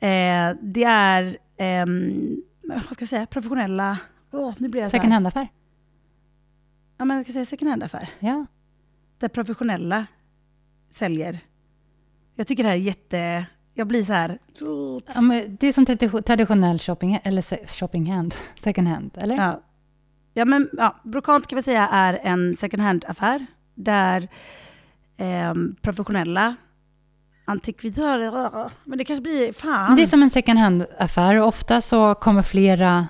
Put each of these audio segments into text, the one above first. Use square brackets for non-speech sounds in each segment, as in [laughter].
Eh, det är, ehm, vad ska jag säga, professionella... Åh, nu blir jag Second hand-affär? Ja, men jag ska säga second hand-affär. Ja. Där professionella säljer. Jag tycker det här är jätte... Jag blir så här... ja men det är som tradi- traditionell shopping, eller shopping hand, [laughs] second hand, eller? Ja, ja men ja, Brokant kan vi säga är en second hand-affär där ehm, professionella antikvitörer... Men det kanske blir... Fan! Det är som en second hand-affär och ofta så kommer flera...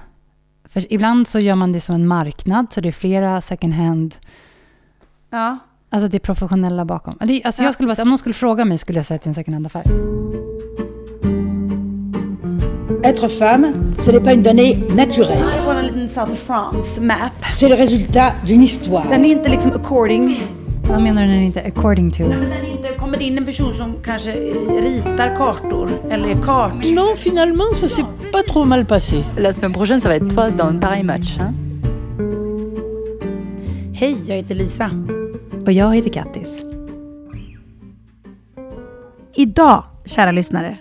För ibland så gör man det som en marknad, så det är flera second hand... Ja. Alltså det är professionella bakom. Alltså Ja. jag skulle bara, om någon skulle fråga mig skulle jag säga att det är en second hand-affär. Être femme, ce n'est pas une donnée naturelle. South of France map. C'est le résultat d'une histoire. Den är inte liksom according... Vad menar du när det inte according to? Men den är inte, kommer det in en person som kanske eh, ritar kartor eller är kart... Non, finalement, ça s'est pas trop mal passé. La semaine prochaine, ça va être toi dans pareil match. Hein Hej, jag heter Lisa. Och jag heter Kattis. Idag, kära lyssnare,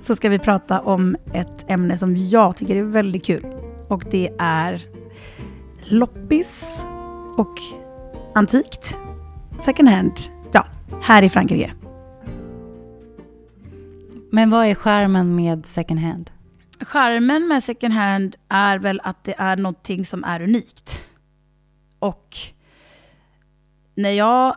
så ska vi prata om ett ämne som jag tycker är väldigt kul. Och det är loppis och antikt. Second hand. Ja, här i Frankrike. Men vad är skärmen med second hand? Charmen med second hand är väl att det är någonting som är unikt. Och när jag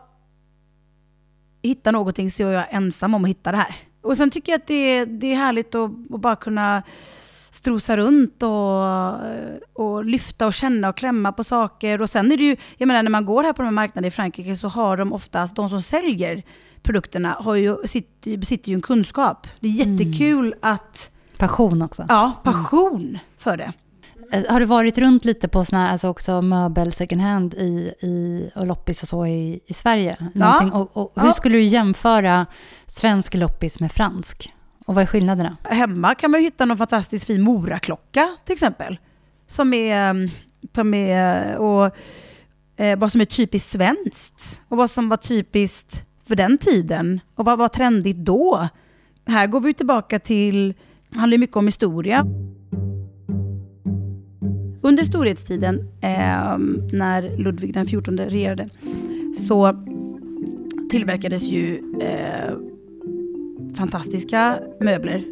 hittar någonting så är jag ensam om att hitta det här. Och sen tycker jag att det, det är härligt att, att bara kunna strosa runt och, och lyfta och känna och klämma på saker. Och sen är det ju, jag menar när man går här på de här marknaderna i Frankrike så har de oftast, de som säljer produkterna har ju, sitter, besitter ju en kunskap. Det är jättekul att Passion också. Ja, passion för det. Eh, Har du varit runt lite på såna alltså också möbel second hand i, i och loppis och så i, i Sverige? Någonting. Och, och hur Ja. skulle du jämföra svensk loppis med fransk? Och vad är skillnaderna? Hemma kan man ju hitta någon fantastiskt fin Moraklocka till exempel. Som är, mm, som är och eh, vad som är typiskt svenskt. Och vad som var typiskt för den tiden. Och vad var trendigt då. Här går vi tillbaka till, det handlar ju mycket om historia. Under storhetstiden, eh, när Ludvig den XIV regerade, så tillverkades ju eh, fantastiska möbler.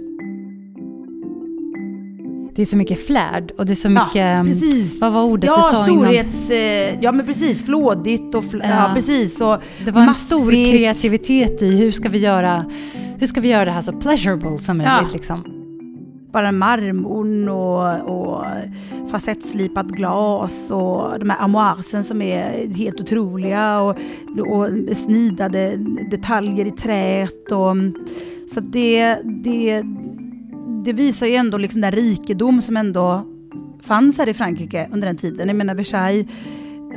Det är så mycket flärd och det är så mycket... ja, mm, precis. Vad var ordet ja, du sa innan? storhets, eh, Ja, men precis. Flådigt och... Fl- ja. Ja. precis. Och Det var en stor kreativitet i hur ska vi göra, hur ska vi göra det här så pleasurable som möjligt. Ja. Liksom. Bara marmorn och, och facettslipat glas och de här armoiresen som är helt otroliga och, och snidade detaljer i träet. Och, så att det, det, det visar ju ändå liksom den rikedom som ändå fanns här i Frankrike under den tiden. Jag menar Versailles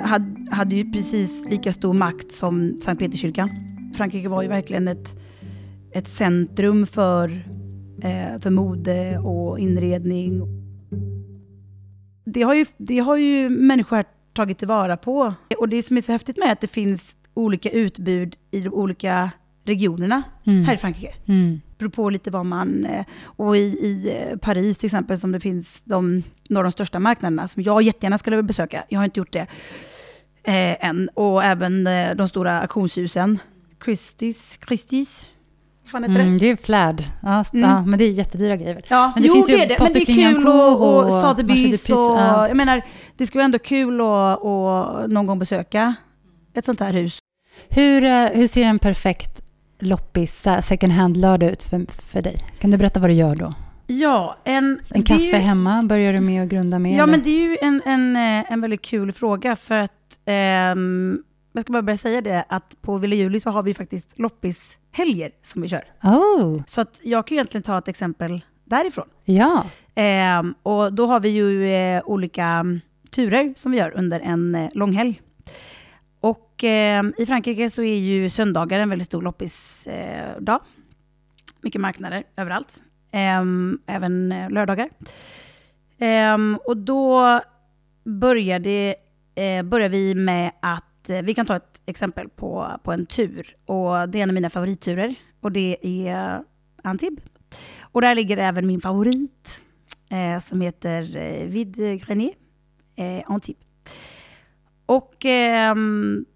hade, hade ju precis lika stor makt som Sankt Peterskyrkan. Frankrike var ju verkligen ett, ett centrum för, eh, för mode och inredning. Det har, ju, det har ju människor tagit tillvara på. Och det som är så häftigt med att det finns olika utbud i de olika regionerna Mm. här i Frankrike Mm. beror på lite vad man... eh, Och i, i eh, Paris till exempel, som det finns de, några av de största marknaderna, som jag jättegärna skulle vilja besöka. Jag har inte gjort det eh, än. Och även eh, de stora auktionshusen. Christies, Christies, fan heter Mm, det? det är flärd. Ja, Mm. ja, men det är jättedyra grejer. väl? Ja, Men det jo finns ju det är det, men det är kul och, och och Sotheby's Mercedes och... ja. Jag menar, det skulle vara ändå kul att, någon gång besöka ett sånt här hus. Hur, hur ser en perfekt loppis eh, second hand-lördag ut för, för dig? Kan du berätta vad du gör då? Ja, en... En kaffe ju- hemma börjar du med att grunda med? Ja, eller? men det är ju en, en, eh, en väldigt kul fråga för att ehm, jag ska bara börja säga det att på Villa Juli så har vi faktiskt loppishelger som vi kör. Oh, Så att jag kan ju egentligen ta ett exempel därifrån. ja. Ehm, och då har vi ju eh, olika turer som vi gör under en eh, långhelg. Och eh, i Frankrike så är ju söndagar en väldigt stor loppisdag. Eh. Mycket marknader överallt. Eh, även eh, lördagar. Ehm, och då börjar, det, eh, börjar vi med att, eh, vi kan ta ett exempel på, på en tur. Och det är en av mina favoritturer. Och det är Antibes. Och där ligger även min favorit eh, som heter eh, Vide Grenier eh, Antibes. Och eh,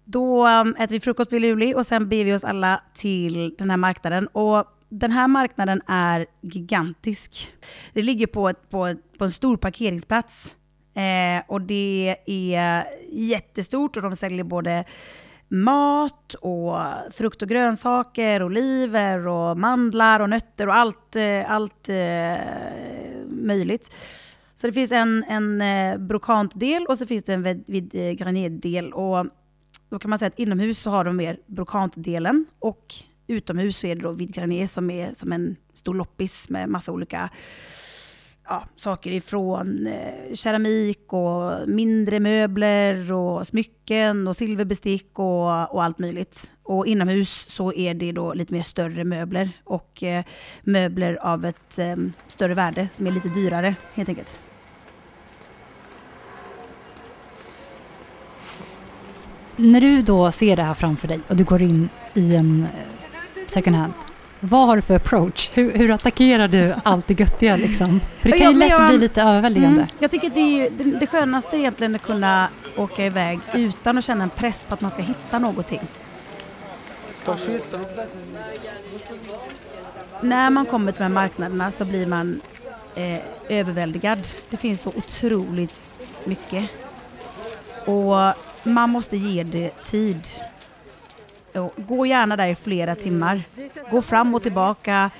då äter vi frukost vid Luleå och sen beger vi oss alla till den här marknaden. Och den här marknaden är gigantisk. Det ligger på, ett, på, ett, på en stor parkeringsplats. Eh, och det är jättestort och de säljer både mat och frukt och grönsaker, oliver och mandlar och nötter och allt, eh, allt eh, möjligt. Så det finns en, en eh, brokantdel och så finns det en vid, vid eh. Och då kan man säga att inomhus så har de mer brokantdelen och utomhus så är det då vid granit som är som en stor loppis med massa olika ja, saker ifrån eh, keramik och mindre möbler och smycken och silverbestick och, och allt möjligt. Och inomhus så är det då lite mer större möbler och eh, möbler av ett eh, större värde som är lite dyrare helt enkelt. När du då ser det här framför dig och du går in i en eh, second hand, vad har du för approach? Hur, hur attackerar du allt det göttiga liksom? För det kan ju lätt bli lite överväldigande. Mm, jag tycker att det, är ju, det, det skönaste egentligen att kunna åka iväg utan att känna en press på att man ska hitta någonting. När man kommer till de här marknaderna så blir man eh, överväldigad. Det finns så otroligt mycket. Och man måste ge det tid. Gå gärna där i flera timmar. Gå fram och tillbaka.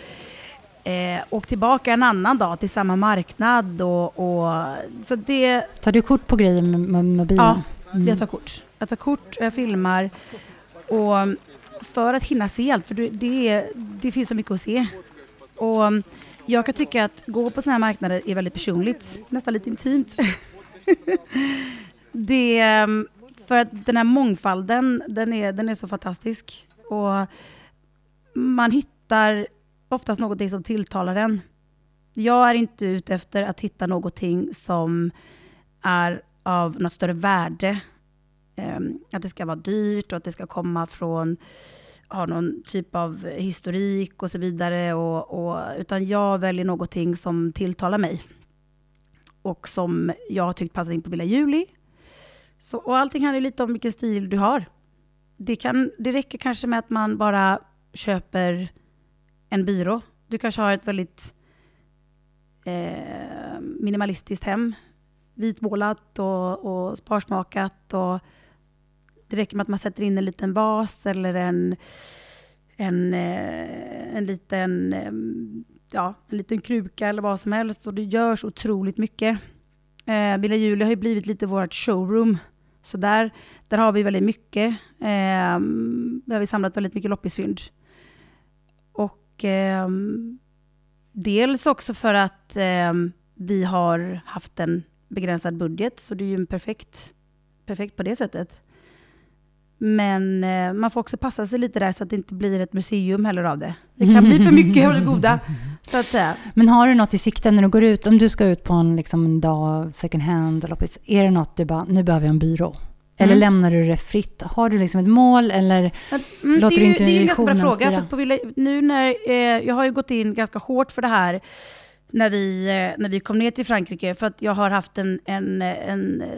Eh, och tillbaka en annan dag till samma marknad. Och, och, så det... Tar du kort på grejer med, med mobilen? Ja, mm. jag tar kort. Jag tar kort, jag filmar. Och för att hinna se allt, för det, det finns så mycket att se. Och jag kan tycka att gå på sådana här marknader är väldigt personligt, nästan lite intimt. [laughs] det, för att den här mångfalden, den är, den är så fantastisk. Och man hittar oftast någonting som tilltalar en. Jag är inte ute efter att hitta någonting som är av något större värde. Ehm, att det ska vara dyrt och att det ska komma från, ha någon typ av historik och så vidare. Och, och, utan jag väljer någonting som tilltalar mig. Och som jag har tyckt passar in på Villa Juli så, och allting handlar lite om vilken stil du har. Det, kan, det räcker kanske med att man bara köper en byrå. Du kanske har ett väldigt eh, minimalistiskt hem. Vitmålat och, och sparsmakat. Och det räcker med att man sätter in en liten vas eller en, en, eh, en, liten, eh, ja, en liten kruka eller vad som helst. Och det görs otroligt mycket. Eh, Villa Julia har ju blivit lite vårt showroom så där, där har vi väldigt mycket. Eh, där har vi samlat väldigt mycket loppisfynd. Och eh, dels också för att eh, vi har haft en begränsad budget, så det är ju en perfekt, perfekt på det sättet. Men eh, man får också passa sig lite där så att det inte blir ett museum heller av det. Det kan bli för mycket av det goda, [laughs] så att säga. Men har du något i sikte när du går ut? Om du ska ut på en, liksom, en dag second hand loppis, är det något du bara, nu behöver jag en byrå? Eller mm. lämnar du det fritt? Har du liksom ett mål eller mm, låter du inte Det är en ganska bra fråga. För på, nu när, eh, jag har ju gått in ganska hårt för det här när vi, eh, när vi kom ner till Frankrike, för att jag har haft en, en, en eh,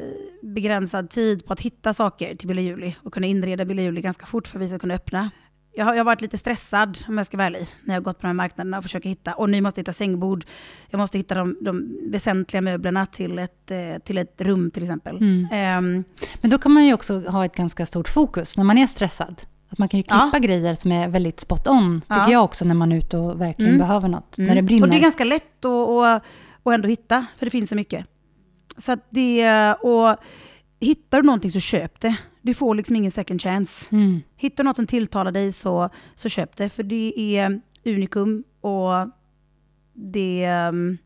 begränsad tid på att hitta saker till Villa Juli och kunna inreda Villa Juli ganska fort för att vi ska kunna öppna. Jag har, jag har varit lite stressad, om jag ska vara ärlig, när jag har gått på de här marknaderna och försöker hitta. Och nu måste jag hitta sängbord. Jag måste hitta de, de väsentliga möblerna till ett, eh, till ett rum till exempel. Mm. Um, Men då kan man ju också ha ett ganska stort fokus när man är stressad. Att man kan ju klippa ja. grejer som är väldigt spot on, tycker ja. jag också, när man är ute och verkligen mm. behöver något. Mm. När det brinner. Och det är ganska lätt att, att, att ändå hitta, för det finns så mycket. Så det, och hittar du någonting så köp det. Du får liksom ingen second chance. Mm. Hittar du något som tilltalar dig så, så köp det, för det är unikum och det... Um,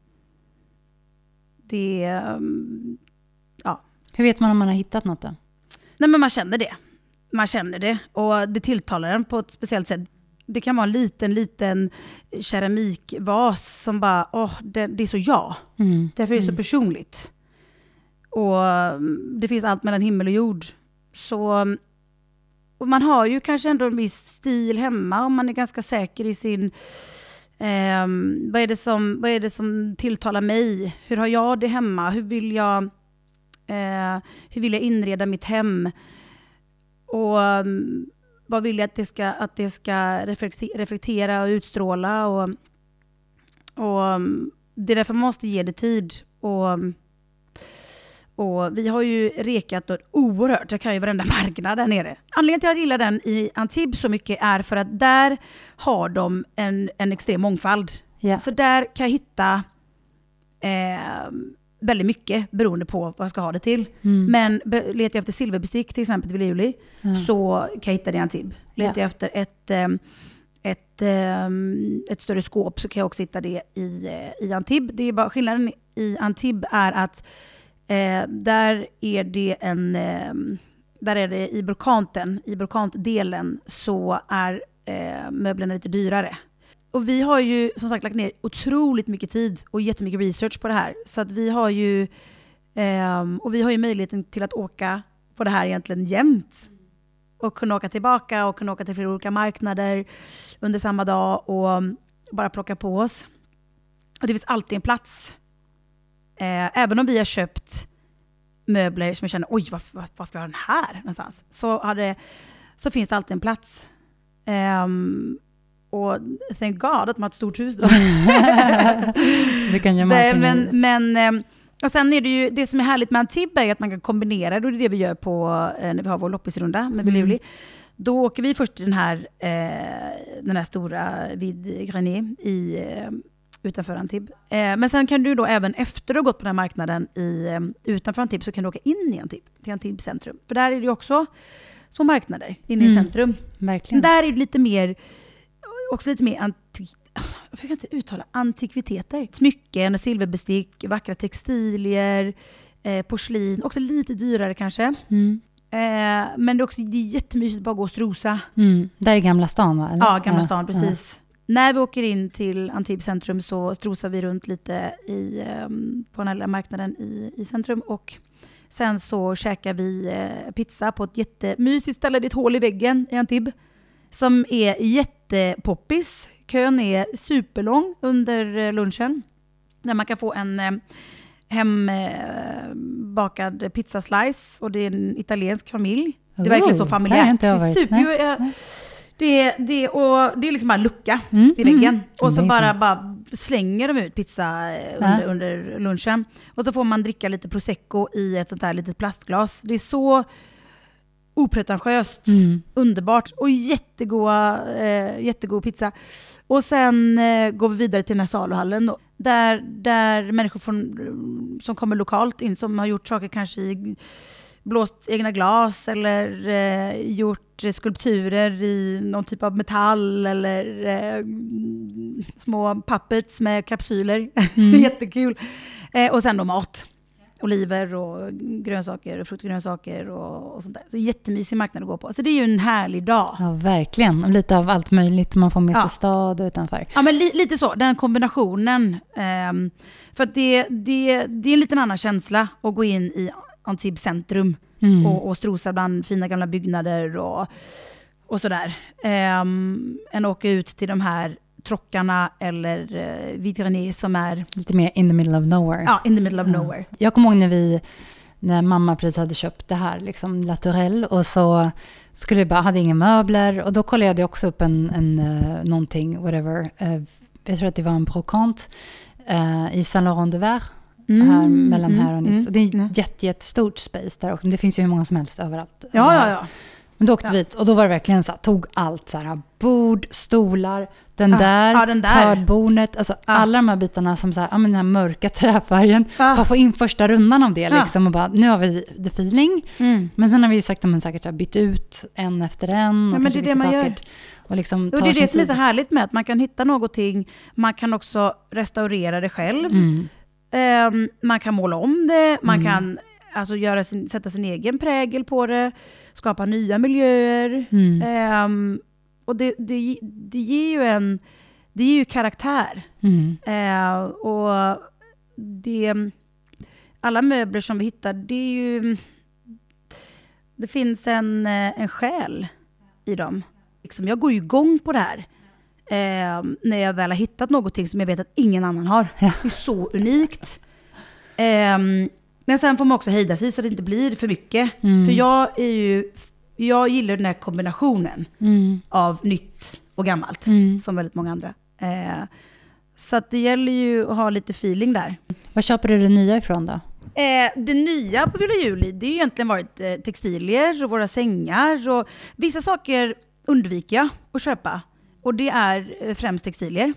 det... Um, ja. Hur vet man om man har hittat något då? Nej men man känner det man känner det och det tilltalar en på ett speciellt sätt. Det kan vara en liten, liten keramikvas som bara, åh, det, det är så jag. Mm. Därför är det så mm. personligt. Och mm, det finns allt mellan himmel och jord. Så mm, och man har ju kanske ändå en viss stil hemma om man är ganska säker i sin Eh, vad, är det som, vad är det som tilltalar mig? Hur har jag det hemma? Hur vill jag, eh, hur vill jag inreda mitt hem? Och mm, vad vill jag att det ska, att det ska reflektera och utstråla? Och, och det är därför man måste ge det tid. Och, och vi har ju rekat oerhört, jag kan ju varenda marknad där nere. Anledningen till att jag gillar den i Antibes så mycket är för att där har de en, en extrem mångfald. Yeah. Så där kan jag hitta eh, väldigt mycket beroende på vad jag ska ha det till. Mm. Men letar jag efter silverbestick till exempel till juli mm. så kan jag hitta det i Antibes. Letar yeah. jag efter ett, eh, ett, um, ett större skåp så kan jag också hitta det i, uh, i Antibes. Det är bara, skillnaden i Antibes är att Eh, där är det en... Eh, där är det i brokanten, i brokantdelen så är eh, möblerna lite dyrare. Och vi har ju som sagt lagt ner otroligt mycket tid och jättemycket research på det här. Så att vi har ju, ehm, och vi har ju möjligheten till att åka på det här egentligen jämt och kunna åka tillbaka och kunna åka till flera olika marknader under samma dag och bara plocka på oss. Och det finns alltid en plats. Eh, även om vi har köpt möbler som jag känner, oj, vad, vad, vad ska jag ha den här någonstans? Så, hade, så finns det alltid en plats. Um, och thank God att man har ett stort hus då. [laughs] det kan gömma allting men, men, ehm, och sen är det ju, det som är härligt med Antibes är att man kan kombinera det, och det är det vi gör på, eh, när vi har vår loppisrunda med Biluli. Mm. Då åker vi först till den här, eh, den här stora vid Grenier i, eh, utanför Antibes. Eh, men sen kan du då även efter att ha gått på den här marknaden i, eh, utanför Antibes så kan du åka in i Antibes, till Antibes centrum. För där är det ju också små marknader inne mm. i centrum. Verkligen. Där är det lite mer, också lite mer antik, jag kan inte uttala, antikviteter. Smycken, silverbestick, vackra textilier, eh, porslin, också lite dyrare kanske. Mm. Eh, men det är också det är jättemysigt att bara gå och strosa. Mm. Där är Gamla stan va? Eller? Ja, Gamla stan, ja. precis. Ja. När vi åker in till Antibes centrum så strosar vi runt lite i, um, på den här marknaden i, i centrum. Och sen så käkar vi uh, pizza på ett jättemysigt ställe. Det är ett hål i väggen i Antibes. Som är jättepoppis. Kön är superlång under eh, lunchen. Där man kan få en uh, hembakad eh, pizzaslice och det är en italiensk familj. Det är verkligen så familjärt. Super, det, det, och det är liksom bara en lucka mm, i väggen. Mm, och så bara, bara slänger de ut pizza eh, under, ja. under, lunchen. Och så får man dricka lite prosecco i ett sånt där litet plastglas. Det är så opretentiöst, mm. underbart och jättegoda, eh, jättegod pizza. Och sen eh, går vi vidare till den här saluhallen där, där människor från, som kommer lokalt in, som har gjort saker kanske i blåst egna glas eller eh, gjort skulpturer i någon typ av metall eller eh, små puppets med kapsyler. Mm. [laughs] Jättekul. Eh, och sen då mat oliver och grönsaker, frukt och grönsaker och, och sånt där. Så jättemysig marknad att gå på. Så det är ju en härlig dag. Ja, verkligen. Och lite av allt möjligt man får med sig ja. stad utanför. Ja, men li, lite så. Den kombinationen. Um, för att det, det, det är en liten annan känsla att gå in i Antibes centrum mm. och, och strosa bland fina gamla byggnader och, och sådär. Um, än åka ut till de här Trockarna eller eh, Vitrani som är... Lite mer in the middle of nowhere. Ja, in the middle of nowhere. Jag kommer ihåg när vi, när mamma precis hade köpt det här, liksom Latourelle, och så skulle jag bara, hade inga möbler, och då kollade jag också upp en, en uh, någonting, whatever, uh, jag tror att det var en brokant uh, i Saint Laurent de Verre, Mm, här, mellan mm, här och Nice. Mm, det är mm. jätte, jättestort space där också. Det finns ju hur många som helst överallt. Ja, ja, ja. Men då åkte ja. vi dit och då var det verkligen så här, tog allt så här, bord, stolar, den, ja. där, ja, den där, hörbornet, alltså ja. alla de här bitarna som så här, ja men den här mörka [laughs] träfärgen, ja. bara få in första rundan av det liksom och bara, nu har vi the feeling. Mm. Men sen har vi ju sagt att man säkert bytt ut en efter en. Och men det är det man saker. gör. Och liksom och det är det som är så härligt med att man kan hitta någonting, man kan också restaurera det själv. Mm. Um, man kan måla om det, man mm. kan alltså göra sin, sätta sin egen prägel på det, skapa nya miljöer. Mm. Um, och det, det, det ger ju en det ger ju karaktär. Mm. Uh, och det, alla möbler som vi hittar, det är ju... Det finns en, en själ i dem. Liksom, jag går ju igång på det här. Eh, när jag väl har hittat någonting som jag vet att ingen annan har. Ja. Det är så unikt. Eh, men sen får man också hejda sig så det inte blir för mycket. Mm. För jag är ju, jag gillar den här kombinationen Mm. av nytt och gammalt. Mm. Som väldigt många andra. Eh, så det gäller ju att ha lite feeling där. Var köper du det nya ifrån då? Eh, det nya på Villa Juli, det har egentligen varit eh, textilier och våra sängar och vissa saker undviker jag att köpa. Och det är eh, främst textilier.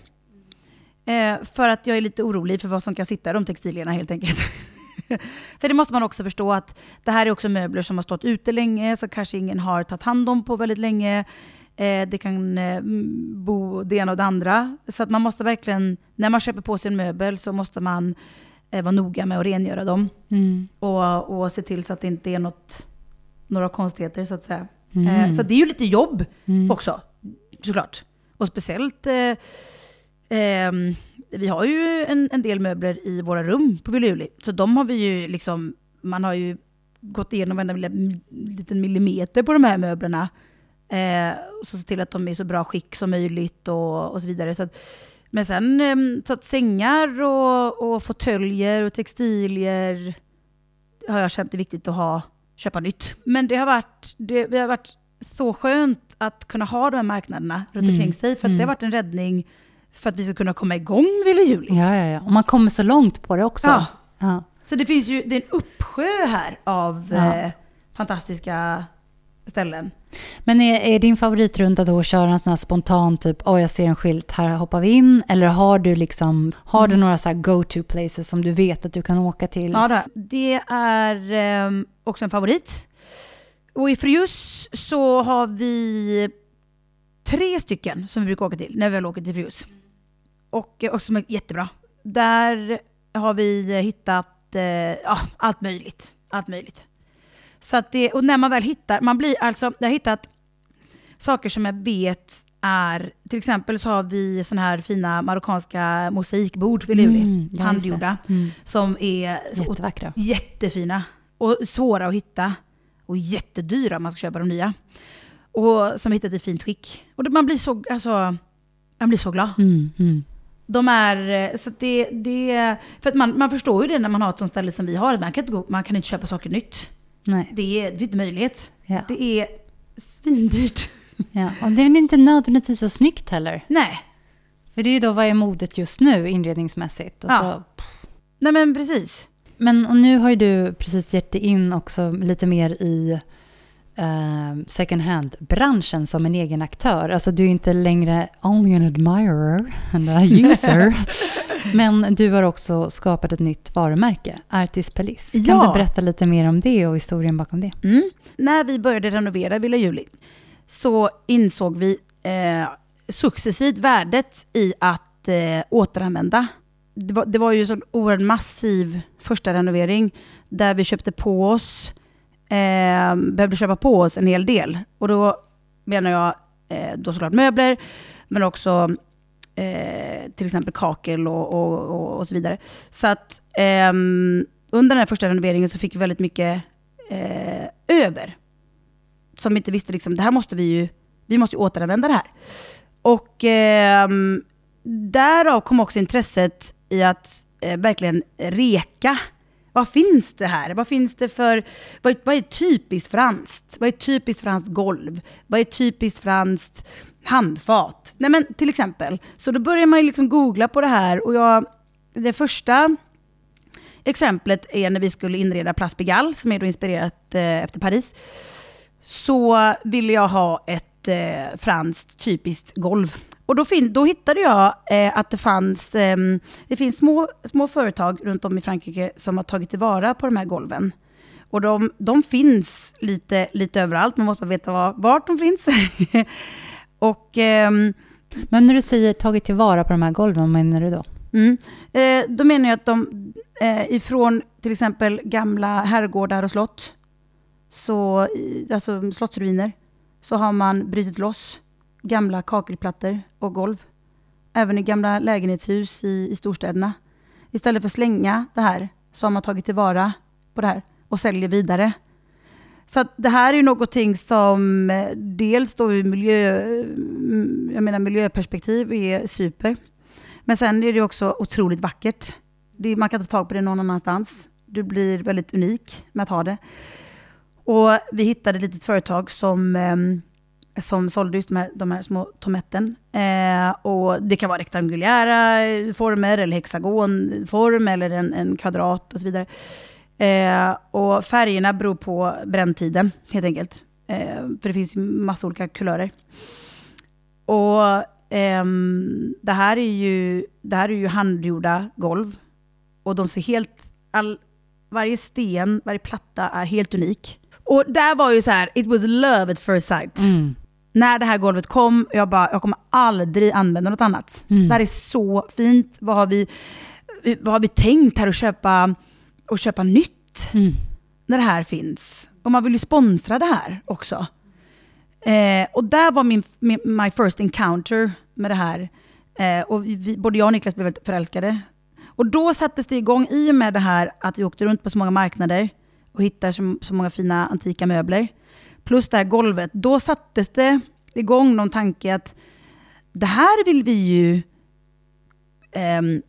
Eh, för att jag är lite orolig för vad som kan sitta i de textilierna helt enkelt. [laughs] för det måste man också förstå att det här är också möbler som har stått ute länge, som kanske ingen har tagit hand om på väldigt länge. Eh, det kan eh, bo det ena och det andra. Så att man måste verkligen, när man köper på sig en möbel så måste man eh, vara noga med att rengöra dem. Mm. Och, och se till så att det inte är något, några konstigheter så att säga. Mm. Eh, så det är ju lite jobb Mm. också, såklart. Och speciellt, eh, eh, vi har ju en, en del möbler i våra rum på Villa Juli. Så de har vi ju liksom, man har ju gått igenom varenda mm, liten millimeter på de här möblerna. Eh, så se till att de är i så bra skick som möjligt och, och så vidare. Så att, men sen ehm, så att sängar och, och fåtöljer och textilier har jag känt det viktigt att ha, köpa nytt. Men det har varit, det, det har varit så skönt att kunna ha de här marknaderna runt Mm. omkring sig. För att Mm. det har varit en räddning för att vi ska kunna komma igång med Villa Juli. Ja, ja, ja. Och man kommer så långt på det också. Ja. Ja. Så det finns ju det är en uppsjö här av Ja. eh, fantastiska ställen. Men är, är din favoritrunda då att köra en sån här spontan typ, åh jag ser en skylt, här hoppar vi in? Eller har du liksom, har du några så go-to places som du vet att du kan åka till? Ja, då. det är eh, också en favorit. Och i Frius så har vi tre stycken som vi brukar åka till när vi väl åker till Frius. Och, eh, och som är jättebra. Där har vi hittat eh, ja, allt möjligt. Allt möjligt. Så att det, och när man väl hittar, man blir alltså, jag har hittat saker som jag vet är, till exempel så har vi såna här fina marockanska mosaikbord vid Luleå, Mm, handgjorda, Mm. som är så Jättevackra. jättefina och svåra att hitta och jättedyra om man ska köpa de nya. Och som hittat i fint skick. Och man blir så, alltså, man blir så glad. Mm, mm. De är, eh, så det, det, för att man, man förstår ju det när man har ett sånt ställe som vi har, man kan inte, gå, man kan inte köpa saker nytt. Nej. Det är, det är inte möjlighet. Ja. Det är svindyrt. Ja. Och det är inte nödvändigtvis så snyggt heller. Nej, För det är ju då vad är modet just nu inredningsmässigt. Och Ja. så, nej men precis. Men och nu har ju du precis gett dig in också lite mer i eh, second hand-branschen som en egen aktör. Alltså du är inte längre only an admirer and a [laughs] user. men du har också skapat ett nytt varumärke, Artis Pelis. Kan Ja. du berätta lite mer om det och historien bakom det? Mm. När vi började renovera Villa Juli så insåg vi eh, successivt värdet i att eh, återanvända. Det var, det var ju en så oerhört massiv första renovering där vi köpte på oss, eh, behövde köpa på oss en hel del. Och då menar jag eh, då såklart möbler, men också eh, till exempel kakel och, och, och, och så vidare. Så att eh, under den här första renoveringen så fick vi väldigt mycket eh, över. Som inte visste liksom, det här måste vi ju, vi måste ju återanvända det här. Och ehm, därav kom också intresset i att eh, verkligen reka. Vad finns det här? Vad finns det för, vad, vad är typiskt franskt? Vad är typiskt franskt golv? Vad är typiskt franskt handfat? Nej men till exempel, så då börjar man ju liksom googla på det här och jag, det första exemplet är när vi skulle inreda Place Pigalle, som är då inspirerat eh, efter Paris. Så ville jag ha ett eh, franskt typiskt golv. Och då, fin- då hittade jag eh, att det fanns ehm, det finns små, små företag runt om i Frankrike som har tagit tillvara på de här golven. Och de, de finns lite, lite överallt, man måste bara veta var, vart de finns. [laughs] och ehm, Men när du säger tagit tillvara på de här golven, vad menar du då? Mm. Eh, då menar jag att de eh, ifrån till exempel gamla herrgårdar och slott, så, alltså slottsruiner, så har man brutit loss gamla kakelplattor och golv. Även i gamla lägenhetshus i, i storstäderna. Istället för att slänga det här så har man tagit tillvara på det här och säljer vidare. Så att det här är ju någonting som eh, dels då ur miljö, mm, jag menar miljöperspektiv är super. Men sen är det också otroligt vackert. Det, man kan inte få tag på det någon annanstans. Du blir väldigt unik med att ha det. Och vi hittade ett litet företag som, eh, som sålde just de här, de här små tometten. Eh, och det kan vara rektangulära former, eller hexagonform, eller en, en kvadrat och så vidare. Eh, och färgerna beror på bränntiden, helt enkelt. Eh, för det finns ju massa olika kulörer. Och ehm, det, här är ju, det här är ju handgjorda golv. Och de ser helt... All, varje sten, varje platta är helt unik. Och där var ju så här, it was love at first sight. Mm. När det här golvet kom, jag bara, jag kommer aldrig använda något annat. Mm. Det här är så fint. Vad har vi, vad har vi tänkt här att köpa, att köpa nytt? Mm. När det här finns. Och man vill ju sponsra det här också. Eh, och där var min, min, my first encounter med det här. Eh, och vi, både jag och Niklas blev väldigt förälskade. Och då sattes det igång, i och med det här att vi åkte runt på så många marknader och hittade så, så många fina antika möbler. Plus det här golvet. Då sattes det igång någon tanke att det här vill vi ju ehm,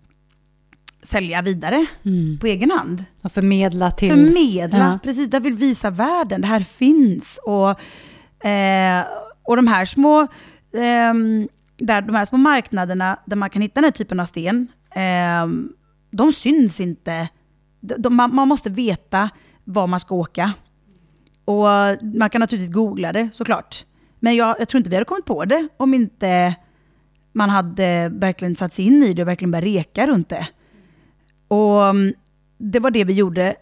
sälja vidare Mm. på egen hand. Och förmedla till... Förmedla, Ja. precis. Där vill visa världen, det här finns. Och, eh, och de här små ehm, där, de här små marknaderna där man kan hitta den här typen av sten, ehm, de syns inte. De, de, man, man måste veta var man ska åka. Och man kan naturligtvis googla det såklart. Men jag, jag tror inte vi hade kommit på det om inte man hade verkligen satt sig in i det och verkligen börjat reka runt det. Och mm, det var det vi gjorde.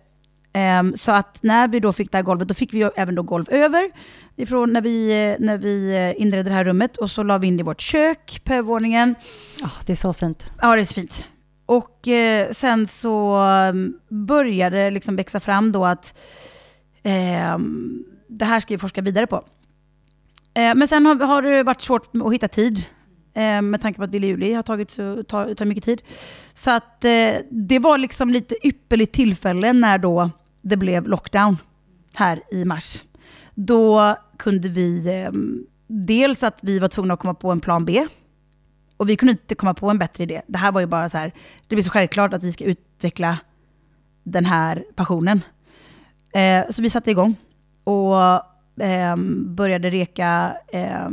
Ehm, så att när vi då fick det här golvet, då fick vi även då golv över ifrån när vi, när vi eh, inredde det här rummet. Och så la vi in det i vårt kök på övervåningen. Ja, det är så fint. Ja, det är så fint. Och eh, sen så um, började det liksom växa fram då att Ehm, det här ska vi forska vidare på. Eh, men sen har, har det varit svårt att hitta tid. Eh, med tanke på att Ville Juli har tagit så, tar, tar mycket tid. Så att eh, det var liksom lite ypperligt tillfälle när då det blev lockdown här i mars. Då kunde vi, eh, dels att vi var tvungna att komma på en plan B. Och vi kunde inte komma på en bättre idé. Det här var ju bara så här, det blir så självklart att vi ska utveckla den här passionen. Eh, så vi satte igång och eh, började reka eh,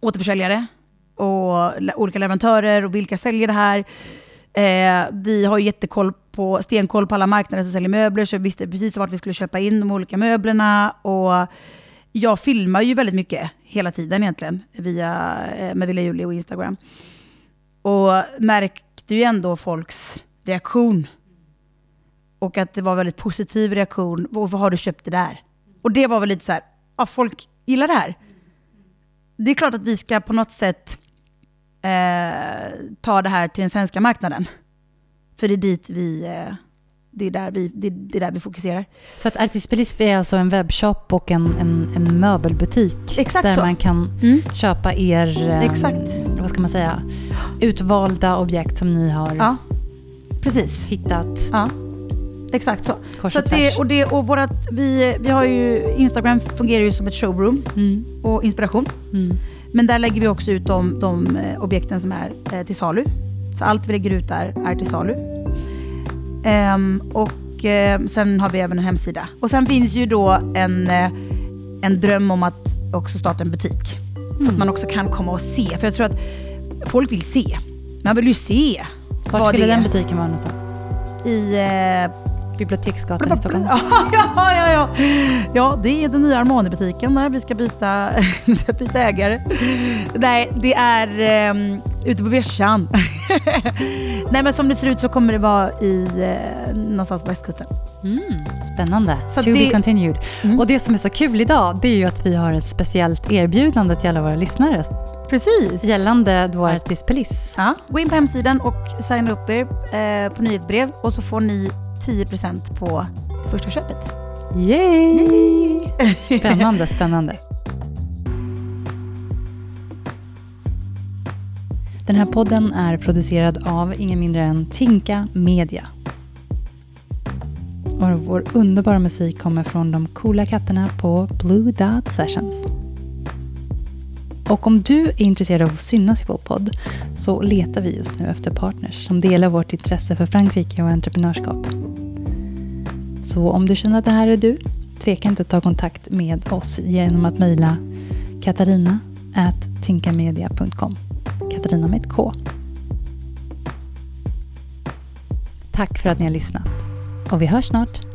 återförsäljare och olika leverantörer och vilka säljer det här. Eh, vi har ju jättekoll på, stenkoll på alla marknader som säljer möbler, så vi visste precis vart vi skulle köpa in de olika möblerna. Och jag filmar ju väldigt mycket hela tiden egentligen, via, eh, med Villa Julie och Instagram. Och märkte ju ändå folks reaktion. Och att det var väldigt positiv reaktion. Varför har du köpt det där? Och det var väl lite så här, ja, folk gillar det här. Det är klart att vi ska på något sätt eh, ta det här till den svenska marknaden. För det är dit vi, eh, det är där vi, det, det är där vi fokuserar. Så att Artispelisp är alltså en webbshop och en, en, en möbelbutik. Exakt där så. man kan Mm. köpa er, eh, Exakt. vad ska man säga, utvalda objekt som ni har Ja, precis. hittat Ja, exakt så. kors så och att det, och det, och vårat, vi, vi har ju, Instagram fungerar ju som ett showroom Mm, och inspiration. mm. Men där lägger vi också ut de, de eh, objekten som är eh, till salu. Så allt vi lägger ut där är till salu. Ehm, och eh, sen har vi även en hemsida. Och sen finns ju då en, en dröm om att också starta en butik. Så Mm. att man också kan komma och se. För jag tror att folk vill se. Man vill ju se Vart vad skulle den butiken vara någonstans? i... Eh, Biblioteksgatan i Stockholm? [laughs] Ja, ja, ja, ja. ja, det är den nya Armani-butiken där vi ska byta, ska [laughs] byta ägare. Nej, det är um, ute på Vischan. [laughs] Nej, men som det ser ut så kommer det vara i uh, någonstans på västkusten. Mm, spännande. Så to det- be continued. Mm. Och det som är så kul idag, det är ju att vi har ett speciellt erbjudande till alla våra lyssnare Precis. gällande då Artispelis. Ja, gå in på hemsidan och signa upp er eh, på nyhetsbrev och så får ni 10% på första köpet. Yay! [laughs] Spännande, spännande. Den här podden är producerad av ingen mindre än Tinka Media. Och vår underbara musik kommer från de coola katterna på Blue Dot Sessions. Och om du är intresserad av att synas i vår podd så letar vi just nu efter partners som delar vårt intresse för Frankrike och entreprenörskap. Så om du känner att det här är du, tveka inte att ta kontakt med oss genom att mejla katarina tinkamedia.com. Katarina med ett K. Tack för att ni har lyssnat och vi hörs snart.